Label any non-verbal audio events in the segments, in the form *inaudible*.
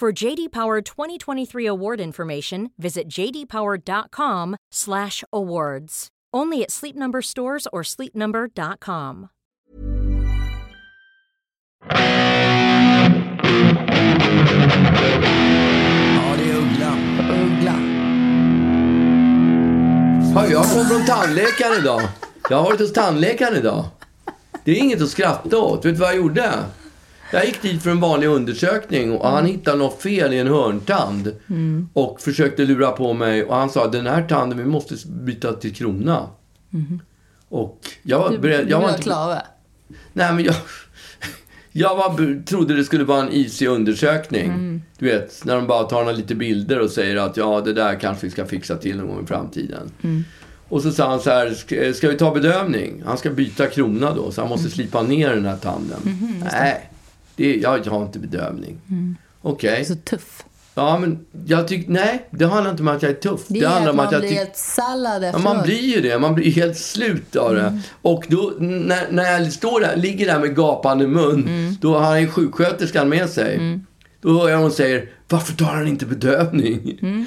For JD Power 2023 award information, visit jdpower.com/awards. Only at Sleep Number stores or sleepnumber.com. Ja, är Uggla. Uggla. Oh, ja, jag kom från tandläkaren idag. Jag har varit hos tandläkaren idag. Det är inget att skratta åt. Vet du vad jag gjorde? Jag gick dit för en vanlig undersökning och han hittade något fel i en hörntand. Och försökte lura på mig. Och han sa, den här tanden, vi måste byta till krona. Och jag var Du, beredd... du Jag vill var inte, klave. nej, men jag... Jag var, trodde det skulle vara en easy undersökning. Mm. Du vet, när de bara tar några lite bilder och säger att ja, det där kanske vi ska fixa till någon gång i framtiden. Mm. Och så sa han så här, ska, vi ta bedövning? Han ska byta krona då, så han måste Mm. slipa ner den här tanden. Mhm, Nej, det, jag, jag har inte bedövning. Okej. Så tuff. Ja, men jag tycker, nej, det handlar inte om att jag är tuff. Det är handlar att om man att jag blir tycker... ett sallad Ja, efteråt. man blir ju det. Man blir helt slut av det. Mm. Och då, när, när jag står där, ligger där med gapande mun, Mm. då har ju sjuksköterskan med sig. Då hör jag hon säger, varför tar han inte bedövning? Mm.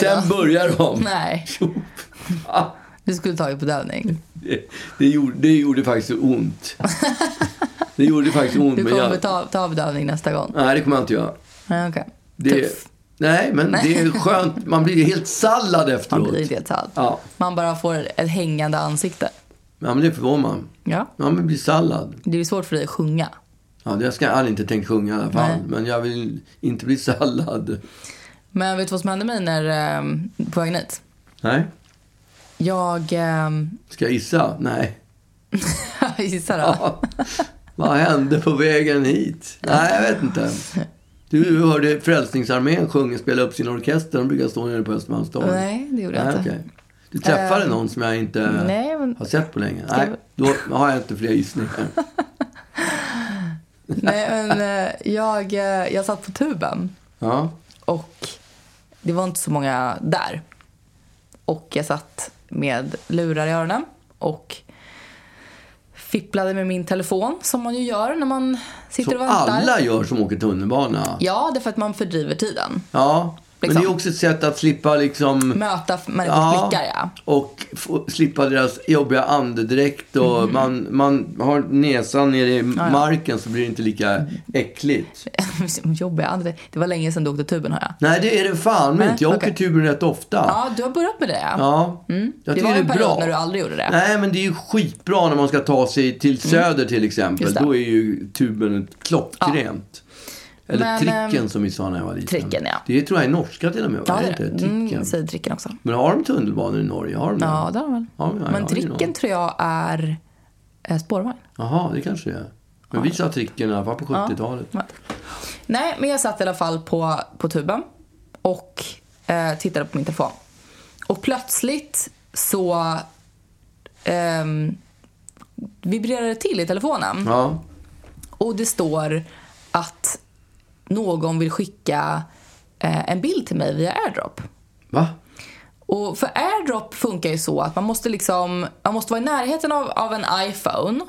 Sen börjar de. Nej, *laughs* du skulle tagit bedövning. det, det, gjorde, det gjorde faktiskt ont. *laughs* Det gjorde faktiskt ont. Du kommer jag, ta, ta bedövning nästa gång. nej, det kommer jag inte göra. Nej, okej. Det, Tuff. Nej, men det är skönt. Man blir helt sallad Man efteråt. blir inte helt sallad. Ja. Man bara får ett hängande ansikte. ja, men det får man. Ja. Ja, men blir sallad. Det är svårt för dig att sjunga. Ja, det ska jag hade inte tänkt sjunga i alla fall. Nej. Men jag vill inte bli sallad. Men vet du vad som hände mig när, eh, på vägen hit? Nej. Jag... Eh, Ska jag gissa? Nej. *laughs* gissa då. Ja. Vad hände på vägen hit? Nej, jag vet inte. Du hörde Frälsningsarmén sjunga, spela upp sin orkester. De brukar stå nere på Östermalmstorg. Nej, det gjorde jag inte. okej. Du träffade Eh, någon som jag inte nej, men- har sett på länge? Nej, då har jag inte fler gissningar. *laughs* Nej, men eh, jag, eh, jag satt på tuben Ja. och det var inte så många där. Och jag satt med lurar i öronen och fipplade med min telefon som man ju gör när man sitter Som och väntar. alla gör som åker tunnelbana. Ja, det är för att man fördriver tiden. Ja. Men Liksom. det är också ett sätt att slippa liksom... Möta människors blickar, ja. Och få, slippa deras jobbiga andedräkt och Mhm. man, man har näsan nere i marken så blir det inte lika äckligt. *laughs* Jobbiga andra. Det var länge sedan du åkte tuben, har jag. Nej, det är det fan Nej, inte. Jag okej. åker tuben rätt ofta. Ja, du har börjat med det, ja. Ja, jag Det var en period bra. när du aldrig gjorde det. Nej, men det är ju skitbra när man ska ta sig till Söder till exempel. Mm. Just det. Då är ju tuben klockrent. Eller Men, tricken ehm, som vi sa när jag var liten. tricken, ja. Det tror jag är norska till och med. Ja, det det? det. Tricken. Mm, säger tricken också. Men har de tunnelbanor i Norge? Har de det? Ja, det har de väl. Ja, ja, ja, Men är tricken tror jag är eh, spårvagn. Jaha, det kanske det är. Men vi sa tricken i alla fall på 70-talet. Ja. Nej, men jag satt i alla fall på, på tuben och eh, tittade på min telefon. Och plötsligt så ehm, vibrerade det till i telefonen. Ja. Och det står att någon vill skicka eh, en bild till mig via airdrop. Va? Och för airdrop funkar ju så att man måste liksom, man måste vara i närheten av, av en iPhone.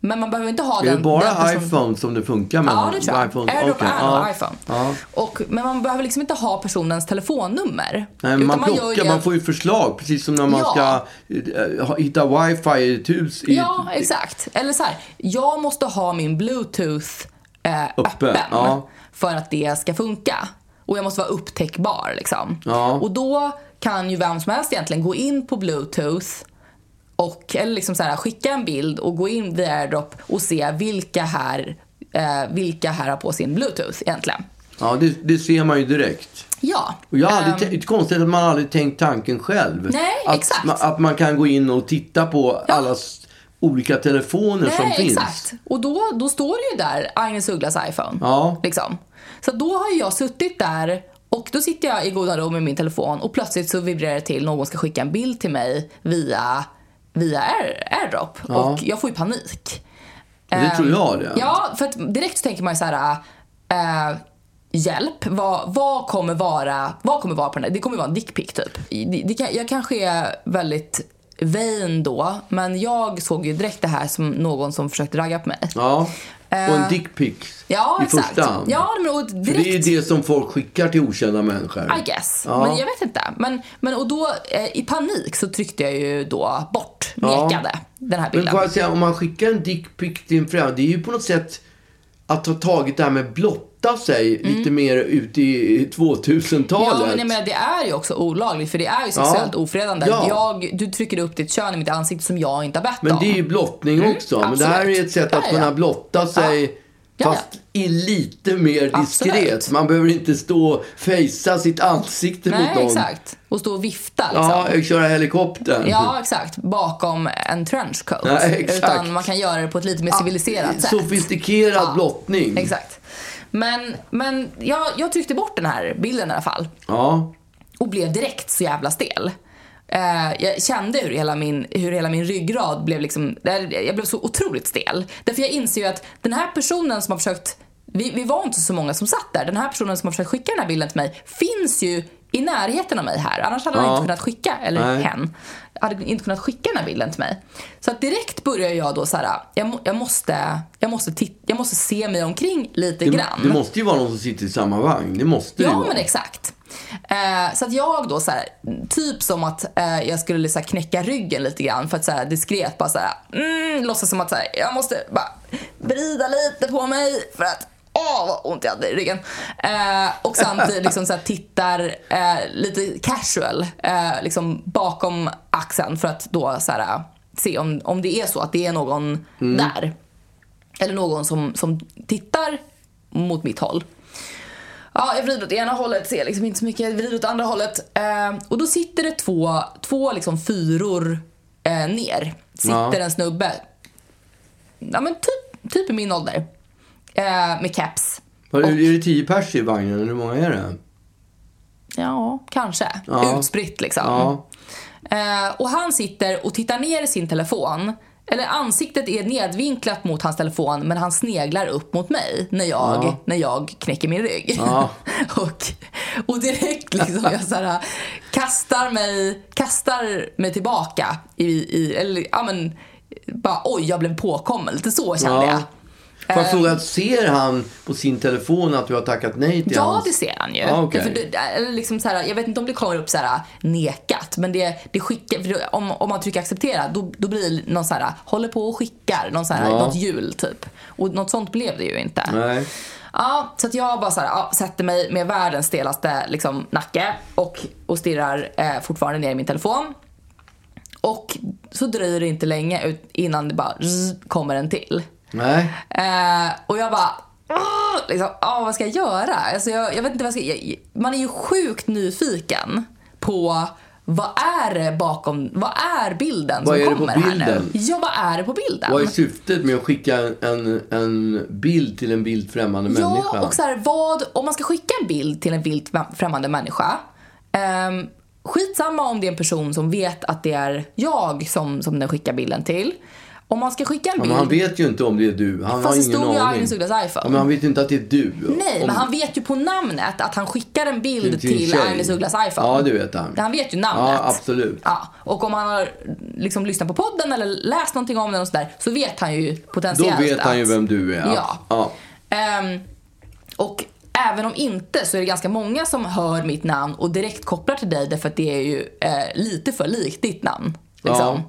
Men man behöver inte ha Är den det bara den person- iPhone som det funkar med? Ja, det tror jag. iPhone? AirDrop Okej, är ja. nog iPhone. Ja. Och, men man behöver liksom inte ha personens telefonnummer. Nej, men man ju plockar, det- man får ju förslag. Precis som när man Ja. ska eh, hitta wifi i ett hus. I Ja, ett, exakt. Eller så här, jag måste ha min bluetooth eh, Uppe, öppen ja. För att det ska funka. Och jag måste vara upptäckbar liksom. Ja. Och då kan ju vem som helst egentligen gå in på bluetooth och eller liksom så här, skicka en bild och gå in via airdrop och se vilka här, eh, vilka här har på sin bluetooth egentligen. Ja, det, det ser man ju direkt. Ja. Och jag har Ehm, aldrig, um, konstigt att man aldrig tänkt tanken själv. Nej, att, exakt. ma- Att man kan gå in och titta på allas olika telefoner som Nej, finns. exakt. Och då, då står det ju där Agnes Ugglas iPhone. Ja. Liksom. Så då har jag suttit där och då sitter jag i goda ro med min telefon och plötsligt så vibrerar det till någon ska skicka en bild till mig via, via Air, AirDrop. Ja. Och jag får ju panik. Det tror jag det. Ja, för att direkt så tänker man ju så här... eh, hjälp, vad, vad, kommer vara, vad kommer vara på den här? Det kommer vara en dickpic typ. Det, det, kan- jag kanske är väldigt vain då, men jag såg ju direkt det här som någon som försökte ragga på mig. Ja. Och en Eh, dickpic Ja, i exakt. första hand. Ja, men och För det är ju direkt... det som folk skickar till okända människor. I guess. Ja. Men jag vet inte. Men, men och då eh, i panik så tryckte jag ju då bort, Ja. nekade den här Men bilden. får jag säga, om man skickar en dickpic till en främling, det är ju på något sätt att ha tagit det här med blotta sig lite mer ut i 2000-talet. Mm. Ja, men jag menar, det är ju också olagligt för det är ju sexuellt ofredande. Ja. Jag, du trycker upp ditt kön i mitt ansikte som jag inte har bett Men om. det är ju blottning också. Men det här absolut. är ett sätt att Ja, ja. kunna blotta sig Ja, fast i lite mer diskret. Absolut. Man behöver inte stå och fejsa sitt ansikte Nej, mot någon. exakt. Och stå och vifta liksom. Ja, köra helikopter. Ja, exakt. Bakom en trenchcoat. Nej, exakt. Utan man kan göra det på ett lite mer civiliserat sätt. Sofistikerad Ja. blottning. Exakt. Men, men jag, jag tryckte bort den här bilden i alla fall. Ja. och blev direkt så jävla stel. Eh, jag kände hur hela, min, hur hela min ryggrad blev liksom, jag blev så otroligt stel. Därför jag inser ju att den här personen som har försökt, vi, vi var inte så många som satt där, den här personen som har försökt skicka den här bilden till mig finns ju i närheten av mig här. Annars hade han Ja. inte kunnat skicka, eller Nej. hen, hade inte kunnat skicka den här bilden till mig. Så att direkt börjar jag då så här, jag, jag, måste, jag, måste jag måste se mig omkring lite Det, grann. det måste ju vara någon som sitter i samma vagn. Det måste det ju Ja, vara. men exakt. Eh, så att jag då så här, typ som att eh, jag skulle så här, knäcka ryggen lite grann för att så här, diskret bara så här, mm, låtsas som att så här, jag måste bara vrida lite på mig för att Åh, vad ont jag hade i ryggen. Eh, och samtidigt liksom så här, tittar eh, lite casual eh, liksom bakom axeln för att då så här, se om, om det är så att det är någon där. Eller någon som, som tittar mot mitt håll. Ja, jag vrider åt ena hållet, ser liksom inte så mycket. Jag vrider åt andra hållet. Eh, och då sitter det två, två liksom fyror eh, ner. Sitter Ja. en snubbe. Ja, men typ, typ i min ålder. Eh, med keps. Var Och- är det tio pers i vagnen? eller Hur många är det? Ja, kanske. Ja. Utspritt liksom. Ja. Eh, och han sitter och tittar ner i sin telefon. Eller ansiktet är nedvinklat mot hans telefon men han sneglar upp mot mig när jag, Ja. när jag knäcker min rygg. Ja. *laughs* och, och direkt liksom jag så här, kastar, mig, kastar mig tillbaka i, i eller ja men bara oj jag blev påkommen. Lite så kände Ja. jag. Får jag Eh, fråga, ser han på sin telefon att du har tackat nej till Ja, hans... det ser han ju. Ja, okej. Därför det, liksom så här, jag vet inte om det kommer upp så här nekat, men det, det skickar, för om, om man trycker acceptera då, då blir det någon så här, håller på och skickar, någon så här, Ja. något hjul typ. Och något sånt blev det ju inte. Nej. Ja, så att jag bara så här, ja, sätter mig med världens stelaste liksom, nacke och, och stirrar eh, fortfarande ner i min telefon. Och så dröjer det inte länge ut innan det bara zzz, kommer en till. Nej. Eh, och jag bara, "Åh!" liksom, "Åh, vad ska jag göra? Alltså jag, jag vet inte vad jag ska, jag, man är ju sjukt nyfiken på vad är det bakom, vad är bilden Vad som är kommer här nu? Ja, vad är det på bilden? Vad är syftet med att skicka en, en bild till en vilt främmande människa? Ja, och så här, vad, om man ska skicka en bild till en vilt främmande människa. Um, skitsamma om det är en person som vet att det är jag som, som den skickar bilden till. Om man ska skicka en Ja, bild... men han vet ju inte om det är du. Han Fast har det ingen stod ju aning. Agnes iPhone. Ja, men han vet ju inte att det är du. Nej, Om- men han vet ju på namnet att han skickar en bild Till till. Agnes Ugglas iPhone. Ja, det vet han. Han vet ju namnet. Ja, absolut. Ja, och om han har liksom lyssnat på podden eller läst någonting om den och sådär så vet han ju Då potentiellt vet han ju att- vem du är. Ja. ja. Ehm, och även om inte så är det ganska många som hör mitt namn och direkt kopplar till dig därför att det är ju eh, lite för likt ditt namn. Liksom.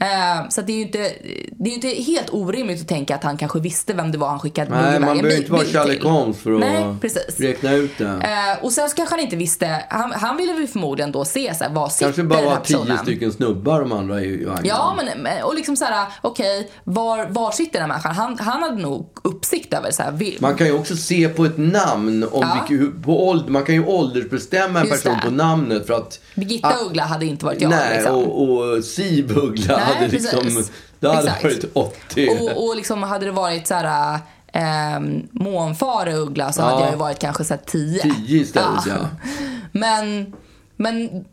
Eh, så det är ju inte, det är inte helt orimligt att tänka att han kanske visste vem det var han skickade Nej, man behöver inte vara Sherlock till. Holmes för att Nej, precis. räkna ut det. Eh, och sen så kanske han inte visste, han, han ville väl förmodligen då se så här, vad sitter Kanske bara var tio stycken snubbar de andra i vagnen. Ja, men, och liksom så här, okej, var, var sitter den här människan? Han, han hade nog uppsikt över så här, vi, Man kan ju också se på ett namn, om Ja. vilket, på ålder, man kan ju åldersbestämma en Just person det. på namnet för att... Birgitta Ah, Uggla hade inte varit jag. Nej, liksom. och, och Siv Uggla hade liksom... precis. Det hade Exakt. varit 80. Och, och liksom hade det varit så här eh, månfare Uggla så hade Ja. jag ju varit kanske så här 10. 10 istället, ja. *laughs* Men, men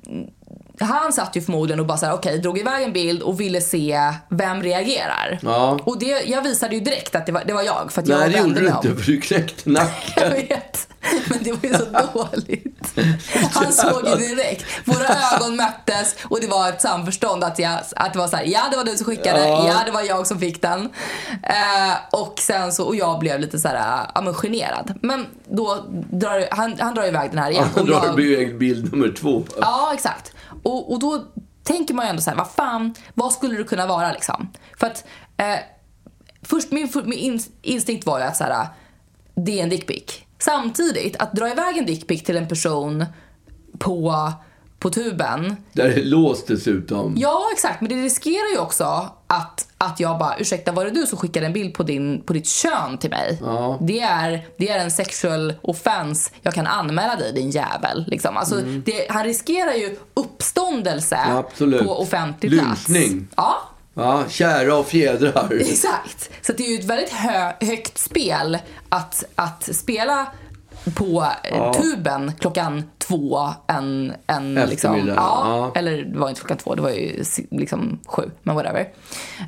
han satt ju förmodligen och bara så här, okej, drog iväg en bild och ville se vem reagerar. Ja. Och det, jag visade ju direkt att det var, det var jag för att Nej, jag det vände gjorde du inte för du knäckte *laughs* Jag nacken. vet, men det var ju så *laughs* dåligt. *laughs* Han såg ju direkt. Våra ögon möttes och det var ett samförstånd att, jag, att det var så här, ja det var du som skickade, Ja. ja, det var jag som fick den. Eh, och sen så, och jag blev lite så här, ja men generad. Men då drar han, han drar iväg den här igen. Han drar iväg bild nummer två. Ja, exakt. Och, och då tänker man ju ändå så här, vad fan, vad skulle det kunna vara liksom? För att eh, först, min, min ins- instinkt var ju att så här, det är en dickpic. Samtidigt, att dra iväg en dickpic till en person på, på tuben. Där är låst dessutom. Ja, exakt. Men det riskerar ju också att, att jag bara, ursäkta, var det du som skickade en bild på, din, på ditt kön till mig? Ja. Det, är, det är en sexual offense. Jag kan anmäla dig, din jävel. Liksom. Alltså, det, han riskerar ju uppståndelse Mm. Ja, på offentlig plats. Lynchning. Ja, Ja, kära och fjädrar. *laughs* Exakt. Så det är ju ett väldigt hö högt spel att, att spela på eh, tuben klockan två en, en liksom, ja, ja. Eller det var inte klockan två, det var ju liksom sju, men whatever.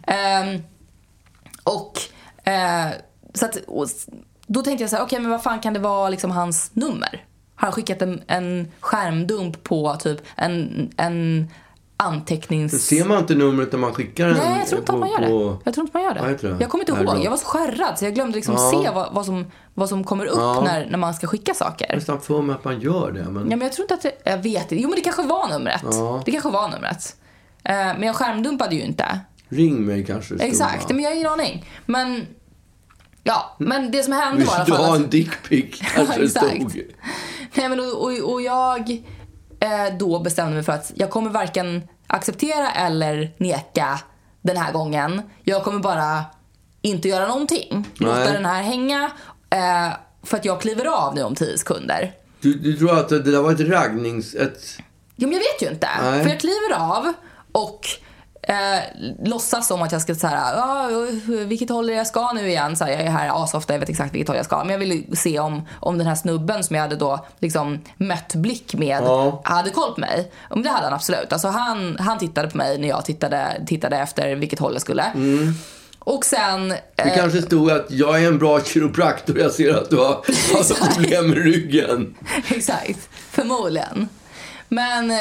Ehm, och, eh, så att, och, då tänkte jag så här, okej men vad fan kan det vara liksom hans nummer? Har han skickat en, en skärmdump på typ en, en antecknings... Ser man inte numret när man skickar den? Nej, jag tror inte på, att man gör det. Jag tror inte man gör det. Vad heter det? Jag kommer inte ihåg. Jag var så skärrad så jag glömde liksom Ja. se vad, vad, som, vad som kommer upp Ja. när, när man ska skicka saker. Jag har nästan för mig att man gör det. Men... Ja, men jag tror inte att det, Jag vet inte. Jo, men det kanske var numret. Ja. Det kanske var numret. Eh, men jag skärmdumpade ju inte. Ring mig kanske. Exakt, va? men jag har ingen aning. Men, ja, men det som hände var i alla du fall ha att- en dickpic? Kanske *laughs* det exakt. stod. Nej, men och, och, och jag då bestämde mig för att jag kommer varken acceptera eller neka den här gången. Jag kommer bara inte göra någonting. Låta Nej. den här hänga. Eh, för att jag kliver av nu om 10 sekunder. Du, du tror att det där var ett raggnings... Ett... Jo, men jag vet ju inte. Nej. För jag kliver av och eh, låtsas som att jag ska så här, ah, vilket håll jag ska nu igen? Så här, jag är här asofta, jag vet exakt vilket håll jag ska. Men jag ville se om, om den här snubben som jag hade då liksom mött blick med Ja. hade koll på mig. Om det hade han absolut. Alltså han, han tittade på mig när jag tittade, tittade efter vilket håll jag skulle. Mm. Och sen... Det eh, kanske stod att jag är en bra kiropraktor. Jag ser att du har, *laughs* har problem med ryggen. Exakt, förmodligen. Men eh,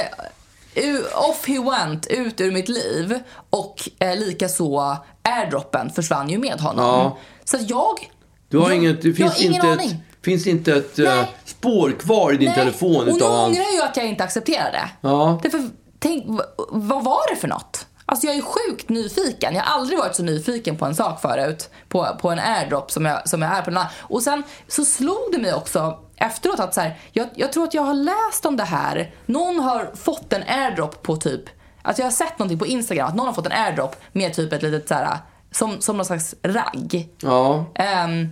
off he went, ut ur mitt liv. Och eh, likaså airdroppen försvann ju med honom. Ja. Så jag... Du har jag, inget, det jag finns ingen inte, aning. ett, finns inte ett Nej. eh, spår kvar i din Nej. telefon Och nu utav ångrar jag ju att jag inte accepterade. Ja. Därför, tänk, vad var det för något? Alltså jag är sjukt nyfiken. Jag har aldrig varit så nyfiken på en sak förut. På, på en airdrop som jag, som jag är på den här. Och sen så slog det mig också efteråt att så här, jag, jag tror att jag har läst om det här. Någon har fått en airdrop på typ, alltså jag har sett någonting på Instagram att någon har fått en airdrop med typ ett litet så här, som, som någon slags ragg. Ja. Ehm,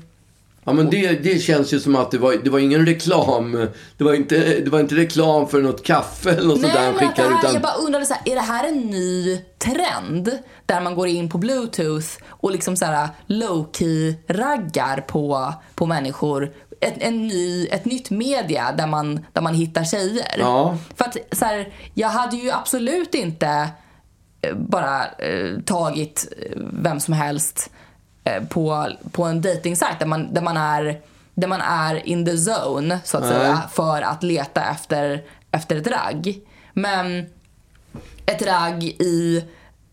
Ja, men det, det känns ju som att det var, det var ingen reklam. Det var inte, det var inte reklam för något kaffe eller något sånt där han skickade. här, Utan, jag bara undrade så här, är det här en ny trend? Där man går in på bluetooth och liksom så här low-key raggar på, på människor. Ett, en ny, ett nytt media där man, där man hittar tjejer. Ja. För att så här, jag hade ju absolut inte eh, bara eh, tagit eh, vem som helst eh, på, på en dating där man, där man är där man är in the zone så att Nej. säga för att leta efter, efter ett ragg. Men ett ragg i,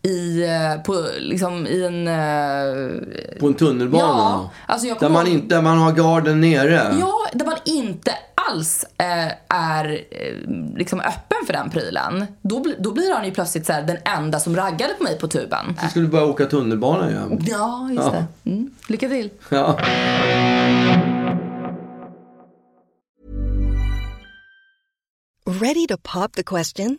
i, eh, på, liksom, i en... eh, på en tunnelbana. Ja, alltså jag där, man ihåg- inte, där man har garden nere. Ja, där man inte alls eh, är eh, liksom öppen för den prylen, då, då blir han ju plötsligt så här, den enda som raggade på mig på tuben. Så skulle du börja åka tunnelbana igen. Ja, just Ja. det. Mm. Lycka till. Ja. Ready to pop the question?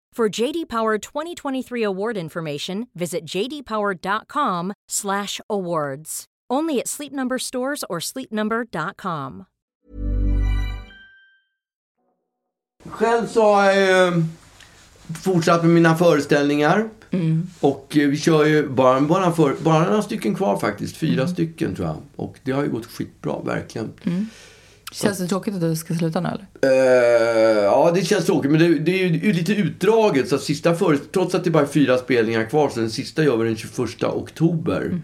For JD Power 2023 award information, visit jdpower.com/awards. Only at Sleep Number stores or sleepnumber.com. Själv så har jag ju eh, fortsatt med mina föreställningar. Mm. Och eh, vi kör ju bara, bara, för, bara några stycken kvar faktiskt. Fyra mm. stycken tror jag. Och det har ju gått skitbra, verkligen. Mm. Känns det tråkigt att du ska sluta nu eller? Eh, ja, det känns tråkigt. Men det, det är ju lite utdraget. Så att sista för, trots att det bara är fyra spelningar kvar, så den sista gör vi den 21 oktober.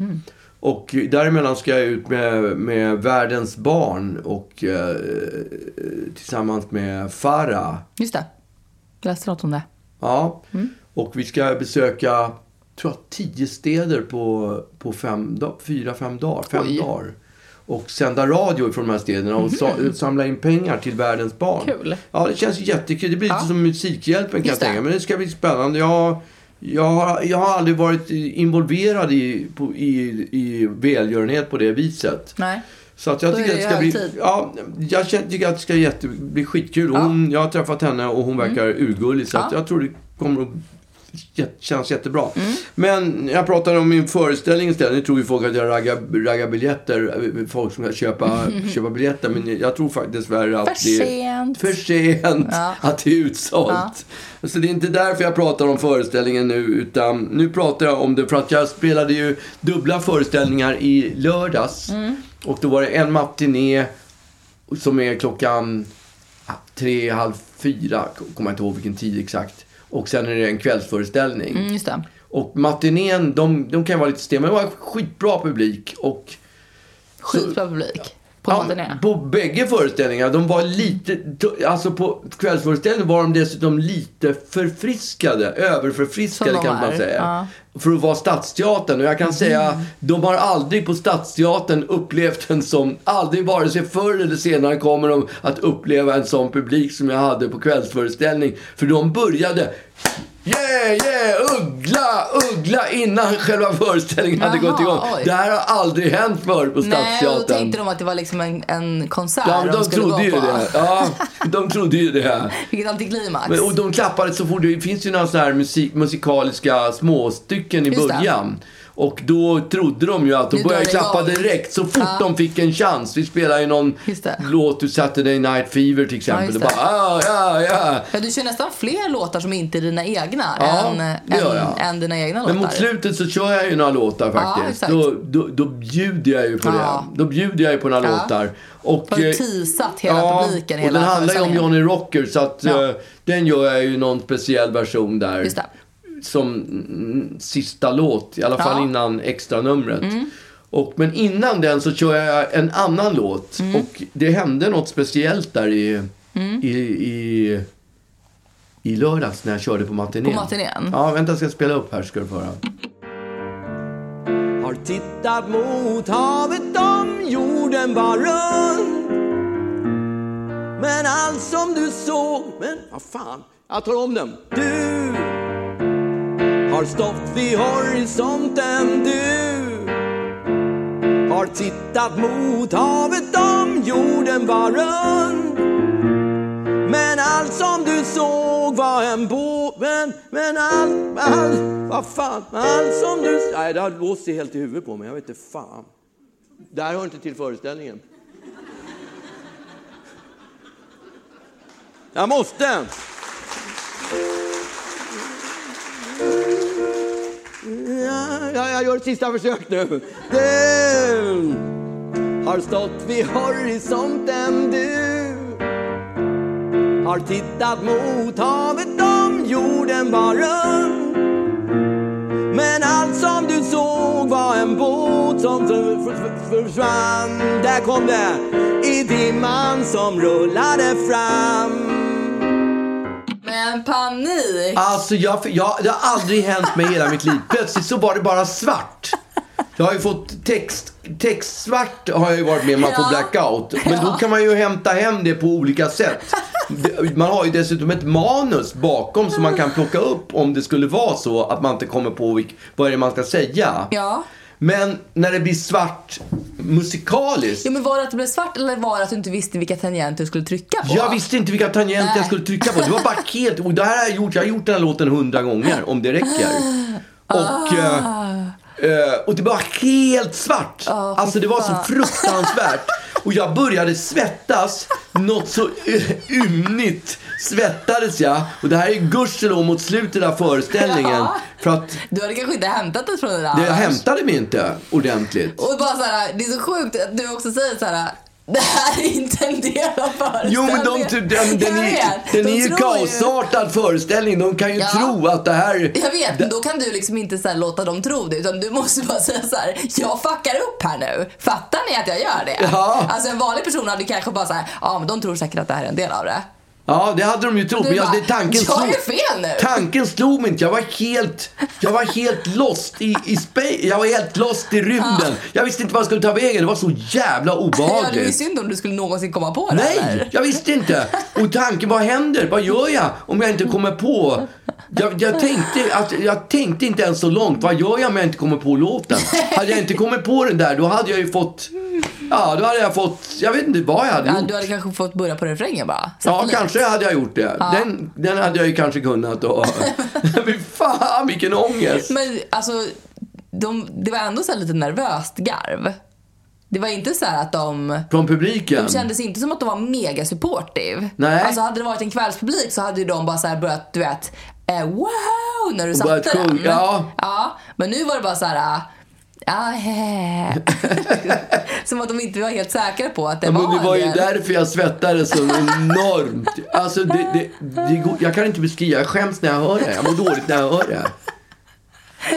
Och däremellan ska jag ut med, med Världens barn och eh, tillsammans med Farah. Just det. Jag läste något om det. Ja. Och vi ska besöka, tror jag, tio städer på, på fem, fyra, fem dagar. Fem Oj. dagar. Och sända radio från de här städerna och sa, samla in pengar till världens barn. Kul. Ja, det känns jättekul. Det blir lite Ja. som Musikhjälpen kan jag tänka Men det ska bli spännande. Jag, jag, har, jag har aldrig varit involverad i, på, i, i välgörenhet på det viset. Nej. Så att jag Då tycker att det ska bli... tid. Ja, jag tycker att det ska jätte, bli skitkul. Hon, Jag har träffat henne och hon verkar urgullig. Så att Mm. Ja. jag tror det kommer att kännas jättebra. Mm. Men jag pratade om min föreställning istället. Nu tror ju folk att jag raggar, raggar biljetter. eh, Folk som ska köpa, *laughs* köpa biljetter. Men jag tror faktiskt dessvärre att För det är sent. för sent. Ja. *laughs* Att det är utsålt. Så det är inte därför jag pratar om föreställningen nu. Utan nu pratar jag om det för att jag spelade ju dubbla föreställningar i lördags. Mm. Och då var det en matiné som är klockan tre, halv fyra. Kommer jag inte ihåg vilken tid exakt. Och sen är det en kvällsföreställning. Mm, just det. Och matinén, de, de kan vara lite stela. Men det var skitbra publik. Och Skitbra publik. På Ja, matiné. på bägge föreställningarna. De var lite, alltså på kvällsföreställningen var de dessutom lite förfriskade. Överförfriskade de kan man säga. ja. För att vara Stadsteatern. Och jag kan säga, de har aldrig på Stadsteatern upplevt en sån, aldrig vare sig förr eller senare kommer de att uppleva en sån publik som jag hade på kvällsföreställning. För de började Yeah, yeah, uggla, uggla innan själva föreställningen hade Jaha, gått igång. oj. Det här har aldrig hänt förr på Nej, och Stadsteatern. då tänkte de att det var liksom en, en konsert Ja, de skulle trodde ju på. det. Ja, de trodde ju det. *laughs* Vilket antiklimax. Men, och de klappade så fort. Det finns ju några sådana här musik, musikaliska småstycken i Just det. början. Och då trodde de ju att de började klappa igång. direkt så fort Ja. de fick en chans. Vi spelade ju någon låt ur Saturday Night Fever till Ja, exempel. det bara, ah, ja, ja. Ja, du kör nästan fler låtar som inte är dina egna Ja, än, än, än dina egna Men låtar. mot slutet så kör jag ju några låtar faktiskt. exakt. då, då, då bjuder jag ju på Ja. det. Då bjuder jag ju på några Ja. låtar. Och, Har eh, teasat hela publiken och den handlar ju om? Johnny Rocker så att Ja. eh, den gör jag ju någon speciell version där. Som mm, sista låt, i alla fall Ja. Mm. innan extra numret. Och, men innan den så kör jag en annan låt. Mm. Och det hände något speciellt där i, i, i, i lördags när jag körde på matinén. På matinén? Ja, vänta jag ska spela upp här ska du få höra. Har tittat mot havet om jorden var rund Men allt som du såg, men vad fan, jag tar om den Du har stått vid horisonten du Har tittat mot havet om jorden var rund Men allt som du såg var en båt Men, men allt, allt, vad fan, allt som du... Nej, det har låst helt i huvudet på mig, jag vet inte fan. Det här hör inte till föreställningen. Jag måste! Jag gör ett sista försök nu. Du har stått vid horisonten du har tittat mot havet om jorden var rund. Men allt som du såg var en båt som försvann. Där kom det i dimman som rullade fram panik! Alltså, jag, jag, det har aldrig hänt mig i hela mitt liv. Plötsligt så var det bara svart. Jag har ju fått text, textsvart har jag ju varit med om, man får Ja. blackout. Men då kan man ju hämta hem det på olika sätt. Man har ju dessutom ett manus bakom som man kan plocka upp om det skulle vara så att man inte kommer på vad är det man ska säga. Ja. Men när det blir svart musikaliskt. Jo men var det att det blev svart eller var det att du inte visste vilka tangenter du skulle trycka på? Jag visste inte vilka tangenter jag Nej. skulle trycka på. Det var bara helt... Och det här har jag gjort. Jag har gjort den här låten hundra gånger, om det räcker. Och, eh, eh, och det var helt svart. Ah, fy alltså det var så fruktansvärt. Och jag började svettas. Något så eh, ymnigt svettades jag. Och det här är gudskelov mot slutet av föreställningen. Ja. För att Du hade kanske inte hämtat det från det där det annars. hämtade mig inte ordentligt. Och bara så här, det är så sjukt att du också säger så här. Det här är inte en del av föreställningen. Jo men de, den, den, den, Jag är, den De är ju kaosartad föreställning. De kan ju Ja. tro att det här... Jag vet, men då kan du liksom inte så låta dem tro det utan du måste bara säga så här: jag fuckar upp här nu. Fattar ni att jag gör det? Ja. Alltså en vanlig person hade kanske bara så här, ja men de tror säkert att det här är en del av det. Ja, det hade de ju trott. Men jag, bara, det, tanken, jag slog, är fel nu. tanken slog mig inte. Jag var helt, jag var helt lost i, i space. Jag var helt lost i rymden. Jag visste inte vad jag skulle ta vägen. Det var så jävla Ja, det obehagligt. synd om du skulle någonsin komma på det. Nej, eller? jag visste inte. Och tanken, vad händer? Vad gör jag om jag inte kommer på? Jag, jag, tänkte, att, jag tänkte inte ens så långt. Vad gör jag om jag inte kommer på låten? Hade jag inte kommit på den där, då hade jag ju fått... Ja, då hade jag fått... Jag vet inte vad jag hade Ja, gjort. du hade kanske fått börja på refrängen bara. Ja, Satellit. Kanske hade jag gjort det. Den, den hade jag ju kanske kunnat då. *laughs* Fy fan, vilken ångest. Men alltså, de, det var ändå så lite nervöst garv. Det var inte så här att de... Från publiken. De kändes inte som att de var mega supportive. Nej. Alltså hade det varit en kvällspublik så hade ju de bara så här börjat, du vet, eh, wow när du Och satte den. ja. ja. Men nu var det bara så här, ah, ja, he. Som att de inte var helt säkra på att det Ja, var men det var ju därför jag svettades så enormt. Alltså, det, det, det, jag kan inte beskriva. Jag skäms när jag hör det. Jag mår dåligt när jag hör det.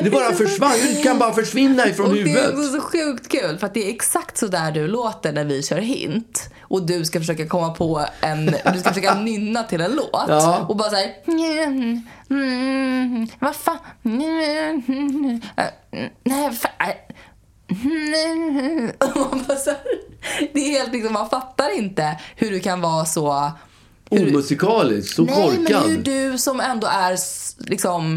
Det bara försvann. Det kan bara försvinna ifrån Och det huvudet. är så sjukt kul för att det är exakt så där du låter när vi kör hint. Och du ska försöka komma på en, du ska försöka *laughs* nynna till en låt. Ja. Och bara såhär, mm, mm, vad fan, mm, äh, nej, fan, mm. *laughs* Man bara så här, det är helt liksom, man fattar inte hur du kan vara så hur, Omusikaliskt. Så Nej, korkad. men hur du som ändå är s- liksom...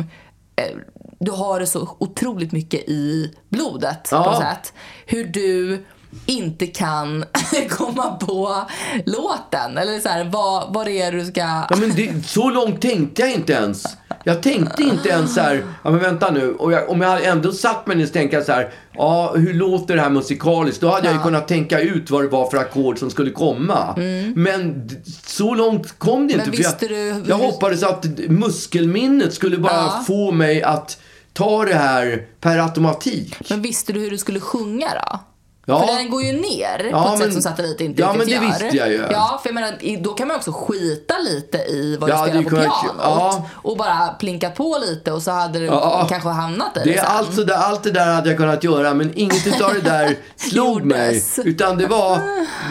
Eh, du har det så otroligt mycket i blodet på Ja. något sätt. Hur du inte kan *laughs* komma på låten. Eller så här, vad, vad det är du ska... Ja, men det, så långt tänkte jag inte ens. Jag tänkte inte ens så här, ja men vänta nu. Och jag, om jag hade ändå satt mig ner och tänka så här, ja hur låter det här musikaliskt? Då hade jag ju kunnat tänka ut vad det var för ackord som skulle komma. Men d- så långt kom det inte. Mm. Men för visste jag, du jag hoppades att muskelminnet skulle bara Ja. få mig att ta det här per automatik. Men visste du hur du skulle sjunga då? Ja. För den går ju ner Ja, på ett men- sätt som satellit inte Ja, riktigt men det gör. visste jag ju. Ja, för jag menar, då kan man också skita lite i vad Ja, du det spelar på pianot. ja. Och bara plinka på lite och så hade du Ja. kanske hamnat i Det är sen. alltså det, allt det där hade jag kunnat göra men inget utav det där *laughs* slog mig. Utan det var,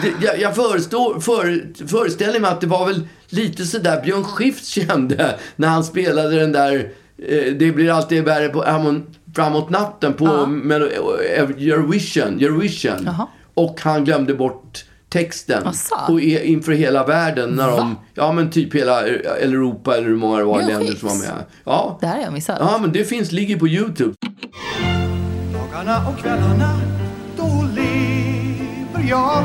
det, jag, jag förestår, för, föreställer mig att det var väl lite sådär Björn Skifs kände när han spelade den där eh, Det blir alltid värre på, framåt natten på eh, Eurovision. Eurovision. Jaha. Och han glömde bort texten. Asså? Och inför hela världen när de, ja men typ hela eller Europa eller hur många det var Björn länder som var med. Ja. Det här har jag missat. Ja men det finns, ligger på Youtube. Dagarna och kvällarna, då lever jag.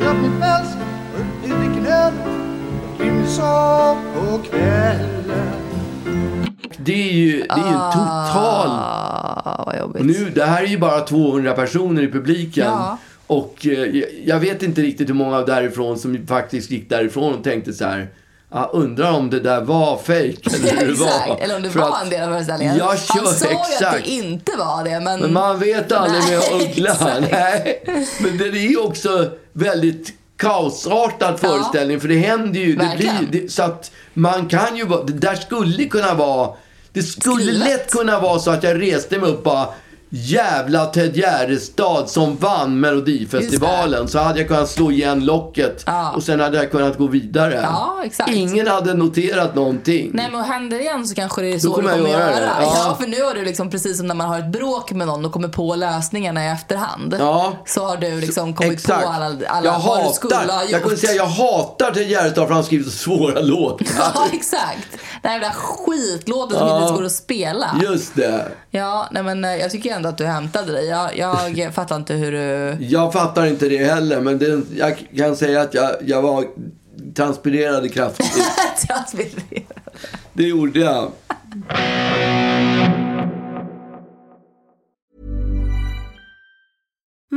Röp mitt bäst, och vi dricker öl. Sa på kvällen Det är ju, det är ju en total... Ah, vad jobbigt. Och nu, det här är ju bara 200 personer i publiken. Ja. Och eh, jag- jag vet inte riktigt hur många därifrån som faktiskt gick därifrån och tänkte så här. Ah, undrar om det där var fejk *laughs* eller hur det var. Exakt, eller om det För var att- en del av föreställningen. Ja, Han kör, sa ju att exakt. det inte var det, men... Men man vet aldrig med Uggla. *laughs* exakt. Nej. Men det är ju också väldigt kaosartad Ja. föreställning. För det händer ju. Det blir, det, så att man kan ju vara... Det där skulle kunna vara... Det skulle lätt kunna vara så att jag reste mig upp bara Jävla Ted Gärdestad som vann Melodifestivalen. Så hade jag kunnat slå igen locket Ja. och sen hade jag kunnat gå vidare. Ja. Ingen hade noterat någonting. Nej men händer det igen så kanske det är så Då kommer du jag kommer göra göra. det. Ja. Ja. för nu har du liksom precis som när man har ett bråk med någon och kommer på lösningarna i efterhand. Ja. Så har du liksom kommit Exakt. på alla, alla jag vad du skulle ha gjort. jag kunde säga jag hatar Ted Gärdestad för han skriver så svåra *laughs* låtar. Ja, exakt. Den här jävla skitlåten som inte går att spela. Just det. Ja, nej men eh, jag tycker ändå att du hämtade dig. Jag, jag *laughs* fattar inte hur du... Jag fattar inte det heller, men det, jag kan säga att jag, jag var transpirerade kraftigt. *laughs* Transpirerade. Det gjorde jag.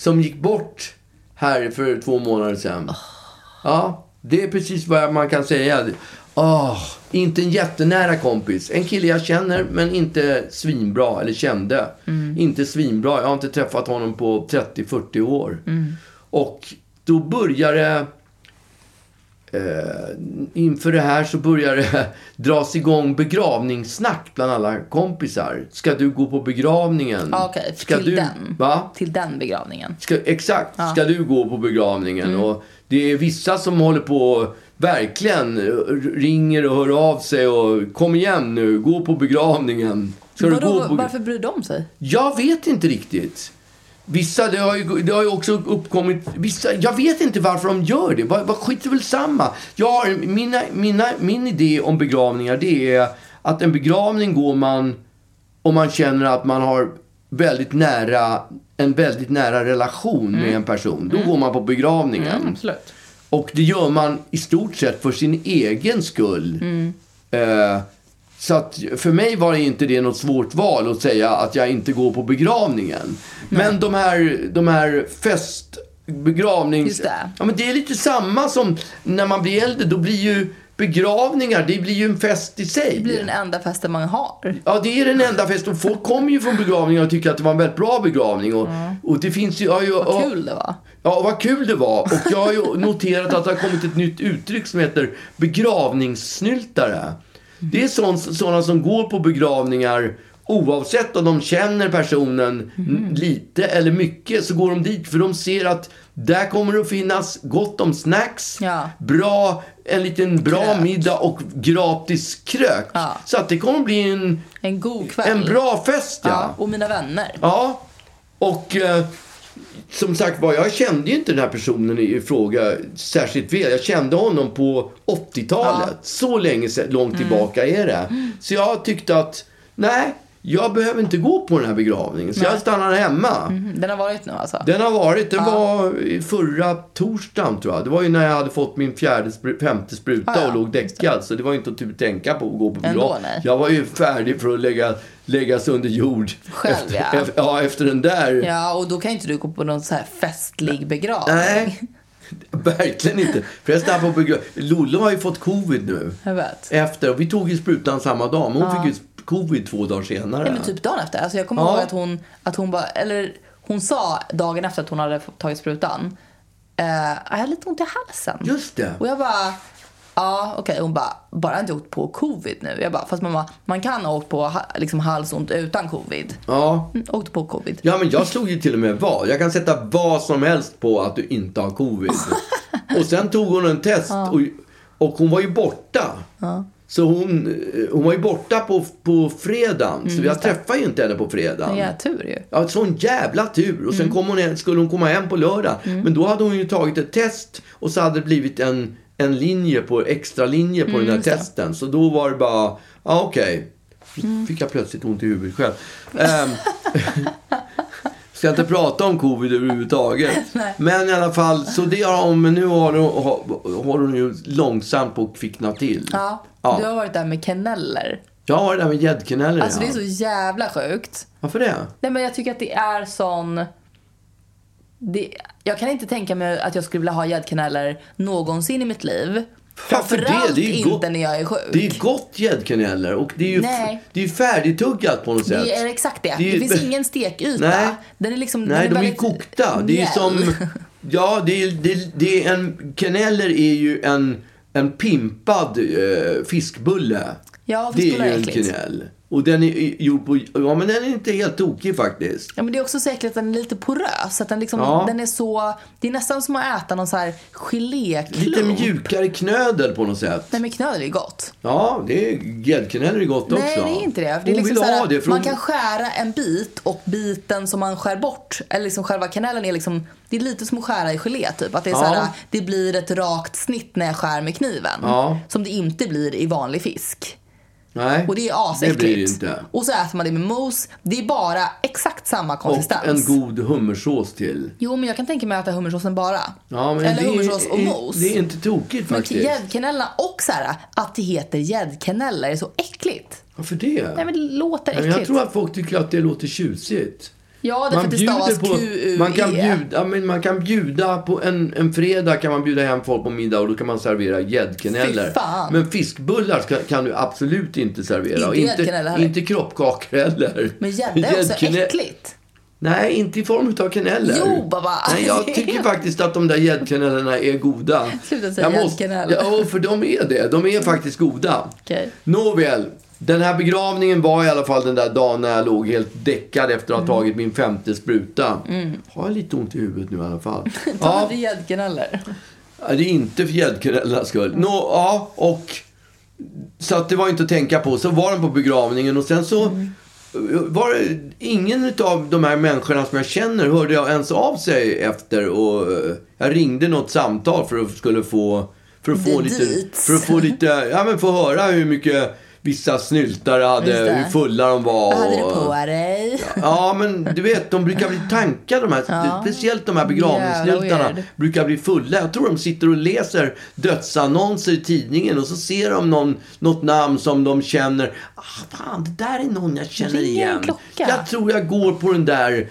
som gick bort här för två månader sedan. Ja, det är precis vad man kan säga. Åh, inte en jättenära kompis. En kille jag känner, men inte svinbra. Eller kände. Inte svinbra. Jag har inte träffat honom på 30-40 år. Och då börjar det... Eh, inför det här så börjar det *laughs* dras igång begravningssnack bland alla kompisar. Ska du gå på begravningen? Okej, Ska till du, den. Va? Till den begravningen. Ska, exakt. Ska du gå på begravningen? Och det är vissa som håller på verkligen ringer och hör av sig och kom igen nu, gå på begravningen. Ska Vadå, gå på... varför bryr de sig? Jag vet inte riktigt. Vissa, det har ju, det har ju också uppkommit, vissa, jag vet inte varför de gör det. Vad, vad skit är väl samma. Jag mina, mina, min idé om begravningar det är att en begravning går man om man känner att man har väldigt nära, en väldigt nära relation med en person. Då går man på begravningen. Absolut. Och det gör man i stort sett för sin egen skull. Eh, så att för mig var det inte det något svårt val att säga att jag inte går på begravningen. Men de här, de här fest begravnings... Just det. Ja, men det är lite samma som när man blir äldre. Då blir ju begravningar, det blir ju en fest i sig. Det blir den enda festen man har. Ja, det är den enda festen. Folk kommer ju från begravningar och tycker att det var en väldigt bra begravning. Och, och det finns ju... Ja, ju Vad ja, kul det var. Ja, vad kul det var. Och jag har ju noterat att det har kommit ett nytt uttryck som heter begravningssnyltare. Det är sådana som går på begravningar oavsett om de känner personen Mhm. lite eller mycket så går de dit för de ser att där kommer det att finnas gott om snacks, Ja. bra, en liten bra Krök. middag och gratis krök. Ja. Så att det kommer att bli en, En god kväll. en bra fest. Ja, Ja. och mina vänner. Ja, och eh, som sagt var, jag kände ju inte den här personen i fråga särskilt väl. Jag kände honom på 80-talet. Så länge långt tillbaka är det. Så jag tyckte att, nej, jag behöver inte gå på den här begravningen. Så jag stannar hemma. Mhm, Den har varit nu alltså? Den har varit, den var i förra torsdagen tror jag. Det var ju när jag hade fått min fjärde, femte spruta Ah, ja. och låg däckad. Så det var inte att typ tänka på att gå på Ändå, begravning. nej. Jag var ju färdig för att lägga, läggas under jord. Själv, efter, ja. *laughs* Efter, ja, efter den där. Ja, och då kan inte du gå på någon så här festlig begravning. Nej, *laughs* verkligen inte. Förresten, på begra- Lollo har ju fått covid nu. Jag vet. Efter, och vi tog ju sprutan samma dag, men hon Ja. fick ju covid två dagar senare. Nej, men typ dagen efter. Alltså jag kommer Ja. ihåg att hon, att hon bara, eller hon sa dagen efter att hon hade tagit sprutan, eh, jag har lite ont i halsen. Just det. Och jag bara, ja okej. Hon bara, bara inte åkt på covid nu. Jag bara, fast mamma, man kan ha åkt på liksom halsont utan covid. Ja. Mm, åkte på covid. Ja, men jag slog ju till och med vad. Jag kan sätta vad som helst på att du inte har covid. *laughs* och sen tog hon en test och, och hon var ju borta. Så hon, eh, hon var ju borta på, på fredagen. så jag träffade ju inte henne på fredagen. Ja, tur ju. Ja, sån jävla tur. Och sen Mm. kom hon hem, skulle hon komma hem på lördag. Men då hade hon ju tagit ett test och så hade det blivit en, en linje på, extra linje på den Mm, här testen. Så då var det bara, ja okej. Fick jag plötsligt ont i huvudet själv. Um, *laughs* ska inte prata om covid överhuvudtaget. *laughs* Men i alla fall, så det har hon, men nu har hon, har, har hon ju långsamt på att kvickna till. Ja, Ja. du har varit där med kaneller. Jag har det där med gäddkaneller. Alltså det är ja. så jävla sjukt. Varför det? Nej men jag tycker att det är sån... Det, jag kan inte tänka mig att jag skulle vilja ha gäddkaneller någonsin i mitt liv. Varför det? Framförallt Det är ju inte gott. när jag är sjuk. Det är gott gäddkaneller och det är ju Nej. det är färdigtuggat på något sätt. Det är exakt det. Det Det, är ju- finns *laughs* ingen stekyta. Nej. Den är liksom, Nej, den de är kokta. Det är som... *laughs* Ja, det är, det, det är en... Kaneller är ju en, en pimpad eh, fiskbulle. Ja, det är ju en äckligt. Och den är gjord på... Ja, men den är inte helt tokig faktiskt. Ja, men det är också säkert att den är lite porös. Att den, liksom, Ja. den är så... Det är nästan som att äta någon så här geléklump. Lite mjukare knödel på något sätt. Nej men knödel är gott. Ja, det är, gäddkaneller är gott också. Nej det är inte det. det är liksom så här, det. Man kan skära en bit och biten som man skär bort, eller liksom själva kanellen är liksom, det är lite som att skära i gelé typ. Att det, är så Ja. här, det blir ett rakt snitt när jag skär med kniven. Ja. Som det inte blir i vanlig fisk. Nej, Och det är det asäckligt. blir det inte. Och så äter man det med mos. Det är bara exakt samma Och konsistens. en god hummersås till. Jo, men jag kan tänka mig att äta hummersåsen bara. Ja, men Eller det hummersås och är, mos. Det är inte tokigt men faktiskt. gäddkanellerna och så här, att det heter gäddkaneller är så äckligt. Varför det? Nej men det låter Men äckligt. jag tror att folk tycker att det låter tjusigt. Ja, därför att det stavas Q-U-E. man kan bjuda, ja, men man kan bjuda på en, en fredag kan man bjuda hem folk på middag och då kan man servera gäddkaneller. Men fiskbullar ska, kan du absolut inte servera. Inte inte, inte kroppkakor heller. Men gädda är också äckligt. Nej, inte i form av kaneller. Jo, baba. Nej, jag tycker *laughs* faktiskt att de där gäddkanellerna är goda. Sluta säga gäddkanell. Ja, för de är det. De är faktiskt goda. Okej. Nåväl. Den här begravningen var i alla fall den där dagen när jag låg helt däckad efter Mm. att ha tagit min femte spruta. Har jag lite ont i huvudet nu i alla fall. *laughs* Ta ja, gäddkaneller. Ja, det är inte för gäddkanellernas skull. Nå, ja, och... Så att det var inte att tänka på. Så var den på begravningen och sen så... Var det ingen av de här människorna som jag känner hörde jag ens av sig efter och eh, jag ringde något samtal för att skulle få för att få lite dit. för att få lite ja men få höra hur mycket vissa snyltare hade, hur fulla de var. Vad hade du på dig? Ja, men du vet, de brukar bli tankade de här, Ja. speciellt de här begravningssnyltarna brukar bli fulla. Jag tror de sitter och läser dödsannonser i tidningen och så ser de någon, något namn som de känner, ah, fan, det där är någon jag känner igen. Jag tror jag går på den där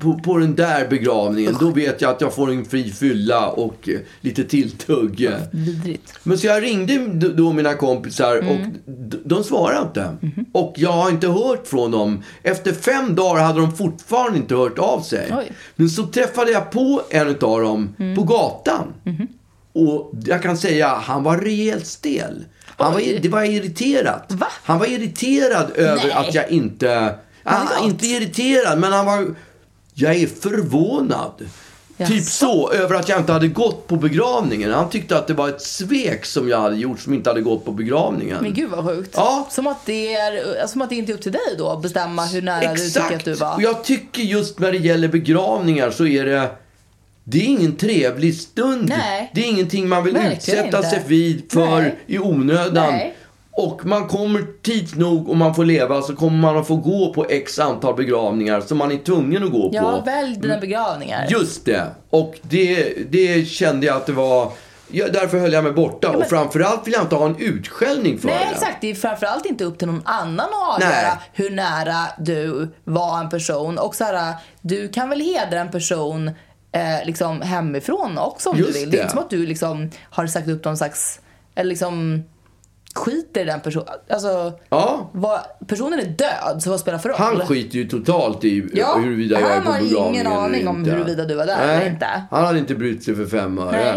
på, på den där begravningen, då vet jag att jag får en fri fylla och eh, lite tilltugg. Vidrigt. Men så jag ringde då mina kompisar och d- de svarade inte. Och jag har inte hört från dem. Efter fem dagar hade de fortfarande inte hört av sig. Oj. Men så träffade jag på en av dem på gatan. Och jag kan säga, han var rejält stel. Han var, det var irriterat. Va? Han var irriterad över Nej. att jag inte... Gått? inte irriterad, men han var... Jag är förvånad. Typ Jaså? så, över att jag inte hade gått på begravningen. Han tyckte att det var ett svek som jag hade gjort som inte hade gått på begravningen. Men gud vad sjukt. Ja. Som, att det är, som att det inte är upp till dig då att bestämma hur nära du tycker att du var. Och jag tycker just när det gäller begravningar så är det... Det är ingen trevlig stund. Nej. Det är ingenting man vill Verkligen utsätta inte. sig vid för Nej. i onödan. Nej. Och man kommer tids nog och man får leva så kommer man att få gå på x antal begravningar som man är tvungen att gå Ja, på. välj dina begravningar. Just det. Och det, det kände jag att det var... Ja, därför höll jag mig borta. Och framförallt vill jag inte ha en utskällning för Nej, det. exakt. Det är framförallt inte upp till någon annan att Nej. avgöra hur nära du var en person. Och så här, du kan väl hedra en person eh, liksom hemifrån också om Just du vill. Det är det. inte som att du liksom har sagt upp någon slags, eller liksom skiter i den personen. Alltså, Ja. vad, personen är död, så vad spelar för roll? Han skiter ju totalt i Ja, huruvida jag är han på har ingen begravningen eller aning om inte. huruvida du var där Nej, eller inte. Han hade inte brytt sig för fem öre.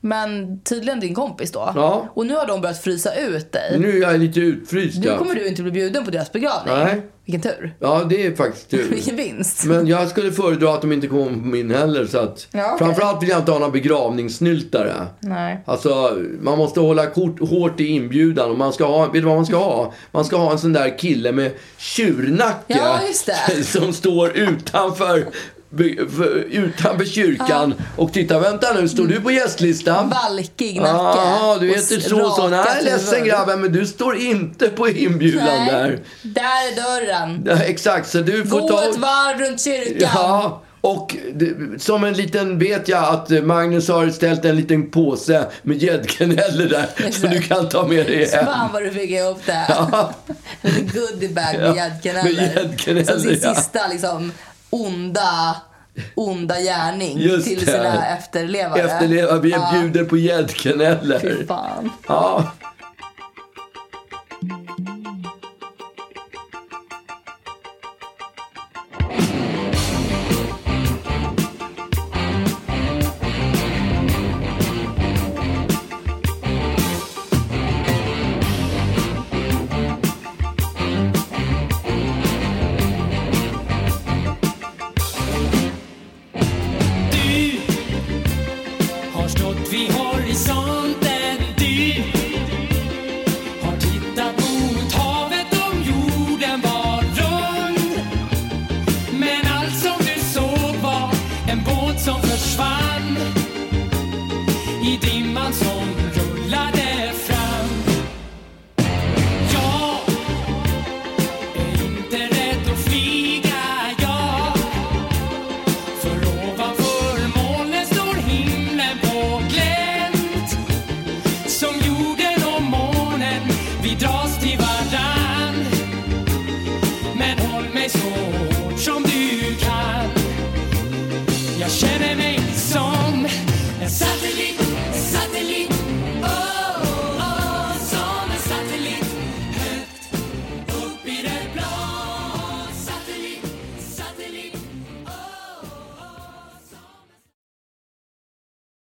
Men tydligen din kompis då. Ja. Och nu har de börjat frysa ut dig. Nu är jag lite utfryst. Nu kommer du inte bli bjuden på deras begravning. Nej. Vilken tur. Ja, det är faktiskt tur. *laughs* Vilken vinst. Men jag skulle föredra att de inte kom på min heller. Så att, Ja, okej. Framförallt vill jag inte ha några begravningssnyltare. Nej. Alltså, man måste hålla kort, hårt i inbjudan. Och man ska ha, vet du vad man ska ha? Man ska ha en sån där kille med tjurnacke. Ja, just det. *laughs* Som står utanför, utanför kyrkan och tittar, vänta nu, står du på gästlistan? Valkig nacke. Jaha, du och heter så så. rakat Nej, ledsen huvud. grabben, men du står inte på inbjudan Nej, där. där är dörren. Ja, exakt, så du får Gå ta... ett varv runt kyrkan. Ja, och som en liten vet jag att Magnus har ställt en liten påse med gäddkaneller där som du kan ta med dig hem. Fan vad du fick ihop det. Ja. *laughs* En goodiebag Ja, med gäddkaneller. med gäddkaneller, Som sin ja. sista liksom onda, onda gärning Just till det. sina efterlevare. Efterleva, vi Ja. bjuder på Fy gäddkaneller. fan. Ja.